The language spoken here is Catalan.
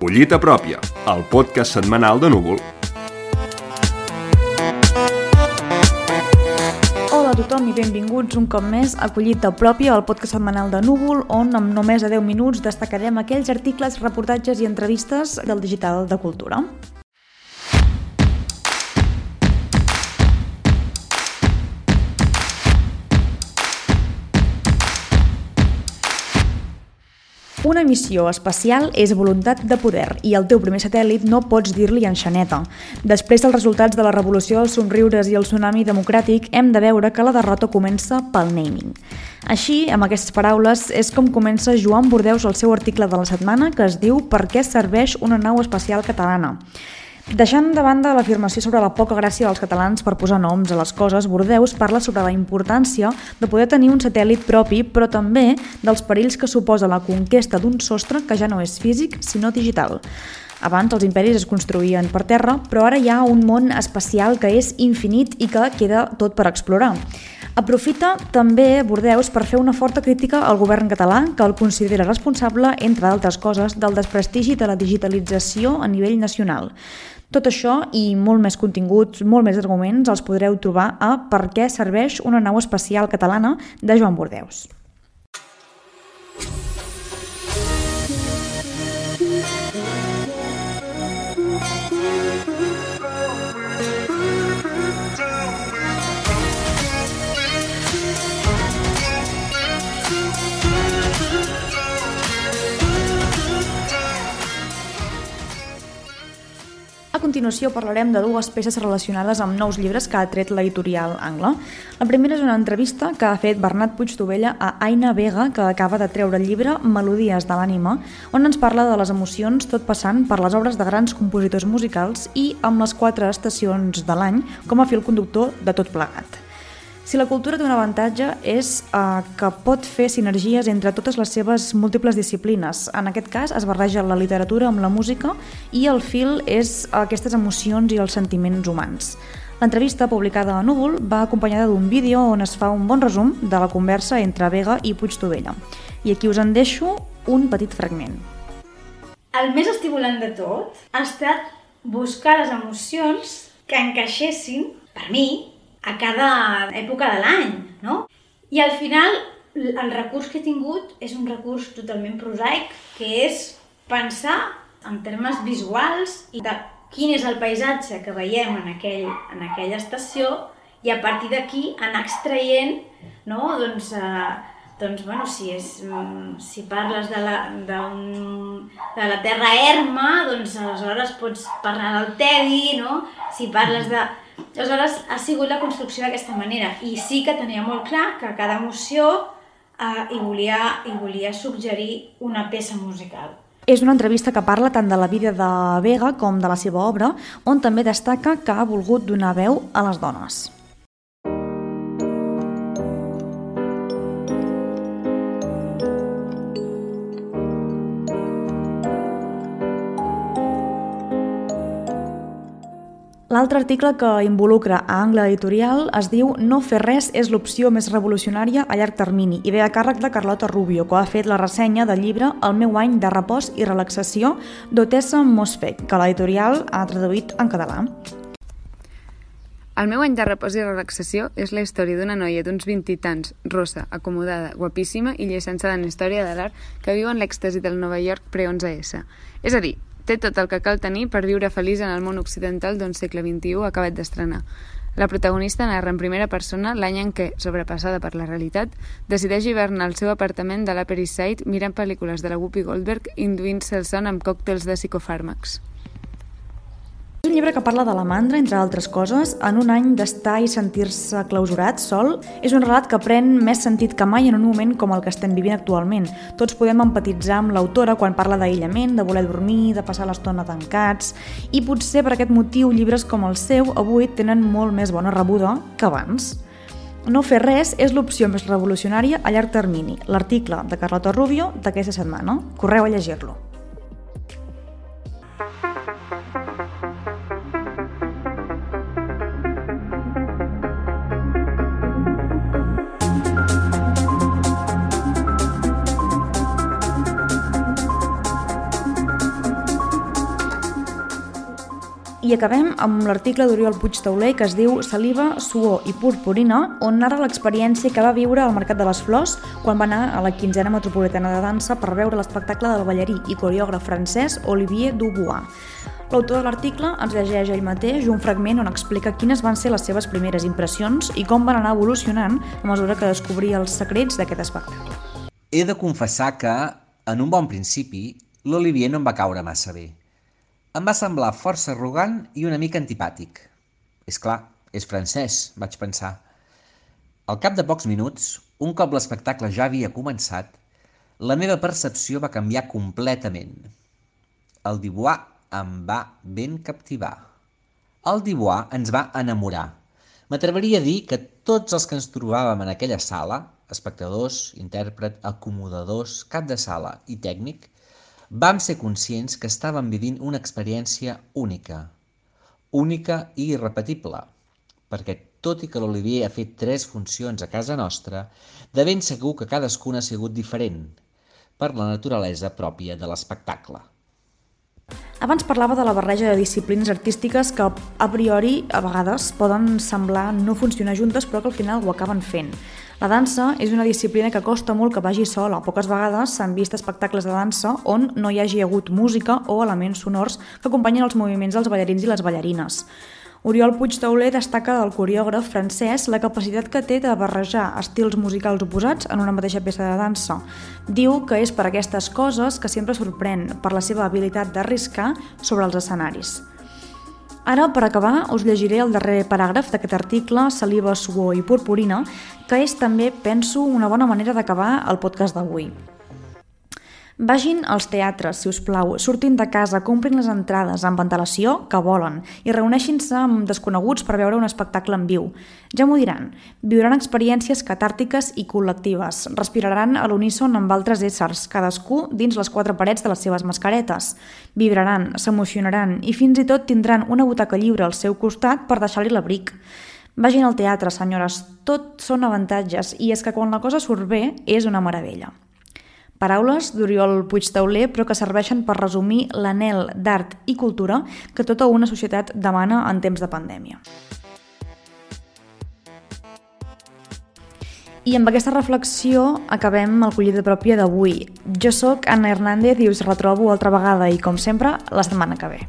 Collita pròpia, el podcast setmanal de Núvol. Hola a tothom i benvinguts un cop més a Collita Pròpia, el podcast setmanal de Núvol, on en només a 10 minuts destacarem aquells articles, reportatges i entrevistes del digital de cultura. Una missió espacial és voluntat de poder i el teu primer satèl·lit no pots dir-li enxaneta. Després dels resultats de la revolució dels somriures i el tsunami democràtic, hem de veure que la derrota comença pel naming. Així, amb aquestes paraules, és com comença Joan Bordeus el seu article de la setmana que es diu Per què serveix una nau espacial catalana? Deixant de banda l'afirmació sobre la poca gràcia dels catalans per posar noms a les coses, Bordeus parla sobre la importància de poder tenir un satèl·lit propi, però també dels perills que suposa la conquesta d'un sostre que ja no és físic, sinó digital. Abans els imperis es construïen per terra, però ara hi ha un món espacial que és infinit i que queda tot per explorar. Aprofita també Bordeus per fer una forta crítica al govern català que el considera responsable, entre altres coses, del desprestigi de la digitalització a nivell nacional. Tot això i molt més continguts, molt més arguments els podreu trobar a Per què serveix una nau espacial catalana de Joan Bordeus. Continuació parlarem de dues peces relacionades amb nous llibres que ha tret l'editorial Angla. La primera és una entrevista que ha fet Bernat Puigtovella a Aina Vega, que acaba de treure el llibre Melodies de l'ànima, on ens parla de les emocions tot passant per les obres de grans compositors musicals i amb les quatre estacions de l'any com a fil conductor de tot plegat. Si la cultura té un avantatge és eh, que pot fer sinergies entre totes les seves múltiples disciplines. En aquest cas es barreja la literatura amb la música i el fil és aquestes emocions i els sentiments humans. L'entrevista, publicada a Núvol, va acompanyada d'un vídeo on es fa un bon resum de la conversa entre Vega i Puigtovella. I aquí us en deixo un petit fragment. El més estimulant de tot ha estat buscar les emocions que encaixessin, per mi, a cada època de l'any, no? I al final el recurs que he tingut és un recurs totalment prosaic, que és pensar en termes visuals i de quin és el paisatge que veiem en, aquell, en aquella estació i a partir d'aquí anar extraient no? doncs, eh, doncs, bueno, si, és, si parles de la, de, un, de la terra erma, doncs aleshores pots parlar del Tedi, no? Si parles de, Aleshores, ha sigut la construcció d'aquesta manera i sí que tenia molt clar que cada emoció eh, hi, volia, hi volia suggerir una peça musical. És una entrevista que parla tant de la vida de Vega com de la seva obra, on també destaca que ha volgut donar veu a les dones. L'altre article que involucra a Angle Editorial es diu No fer res és l'opció més revolucionària a llarg termini i ve a càrrec de Carlota Rubio, que ha fet la ressenya del llibre El meu any de repòs i relaxació d'Otessa Mosfec, que l'editorial ha traduït en català. El meu any de repòs i relaxació és la història d'una noia d'uns vint i tants, rossa, acomodada, guapíssima i llicència en història de l'art que viu en l'èxtasi del Nova York pre-11S. És a dir, Té tot el que cal tenir per viure feliç en el món occidental d'un segle XXI acabat d'estrenar. La protagonista narra en primera persona l'any en què, sobrepassada per la realitat, decideix hivernar al seu apartament de l'Upper East Side mirant pel·lícules de la Whoopi Goldberg induint-se el son amb còctels de psicofàrmacs. Llibre que parla de la mandra, entre altres coses, en un any d'estar i sentir-se clausurat, sol. És un relat que pren més sentit que mai en un moment com el que estem vivint actualment. Tots podem empatitzar amb l'autora quan parla d'aïllament, de voler dormir, de passar l'estona tancats, i potser per aquest motiu llibres com el seu avui tenen molt més bona rebuda que abans. No fer res és l'opció més revolucionària a llarg termini. L'article de Carlota Rubio d'aquesta setmana. Correu a llegir-lo. I acabem amb l'article d'Oriol Puig Tauler que es diu Saliva, suor i purpurina, on narra l'experiència que va viure al Mercat de les Flors quan va anar a la quinzena metropolitana de dansa per veure l'espectacle del ballarí i coreògraf francès Olivier Dubois. L'autor de l'article ens llegeix ell mateix un fragment on explica quines van ser les seves primeres impressions i com van anar evolucionant a mesura que descobria els secrets d'aquest espectacle. He de confessar que, en un bon principi, l'Olivier no em va caure massa bé. Em va semblar força arrogant i una mica antipàtic. És clar, és francès, vaig pensar. Al cap de pocs minuts, un cop l'espectacle ja havia començat, la meva percepció va canviar completament. El Dibois em va ben captivar. El Dibois ens va enamorar. M'atreveria a dir que tots els que ens trobàvem en aquella sala, espectadors, intèrpret, acomodadors, cap de sala i tècnic, vam ser conscients que estàvem vivint una experiència única, única i irrepetible, perquè tot i que l'Olivier ha fet tres funcions a casa nostra, de ben segur que cadascuna ha sigut diferent, per la naturalesa pròpia de l'espectacle. Abans parlava de la barreja de disciplines artístiques que a priori a vegades poden semblar no funcionar juntes però que al final ho acaben fent. La dansa és una disciplina que costa molt que vagi sola. Poques vegades s'han vist espectacles de dansa on no hi hagi hagut música o elements sonors que acompanyen els moviments dels ballarins i les ballarines. Oriol Puig Tauler destaca del coreògraf francès la capacitat que té de barrejar estils musicals oposats en una mateixa peça de dansa. Diu que és per aquestes coses que sempre sorprèn, per la seva habilitat d'arriscar sobre els escenaris. Ara, per acabar, us llegiré el darrer paràgraf d'aquest article, Saliva, suor i purpurina, que és també, penso, una bona manera d'acabar el podcast d'avui. Vagin als teatres, si us plau, surtin de casa, comprin les entrades amb ventilació que volen i reuneixin-se amb desconeguts per veure un espectacle en viu. Ja m'ho diran, viuran experiències catàrtiques i col·lectives, respiraran a l'uníson amb altres éssers, cadascú dins les quatre parets de les seves mascaretes. Vibraran, s'emocionaran i fins i tot tindran una butaca lliure al seu costat per deixar-li l'abric. Vagin al teatre, senyores, tot són avantatges i és que quan la cosa surt bé és una meravella. Paraules d'Oriol Puigtauler, però que serveixen per resumir l'anel d'art i cultura que tota una societat demana en temps de pandèmia. I amb aquesta reflexió acabem el collit de pròpia d'avui. Jo sóc Anna Hernández i us retrobo altra vegada i, com sempre, la setmana que ve.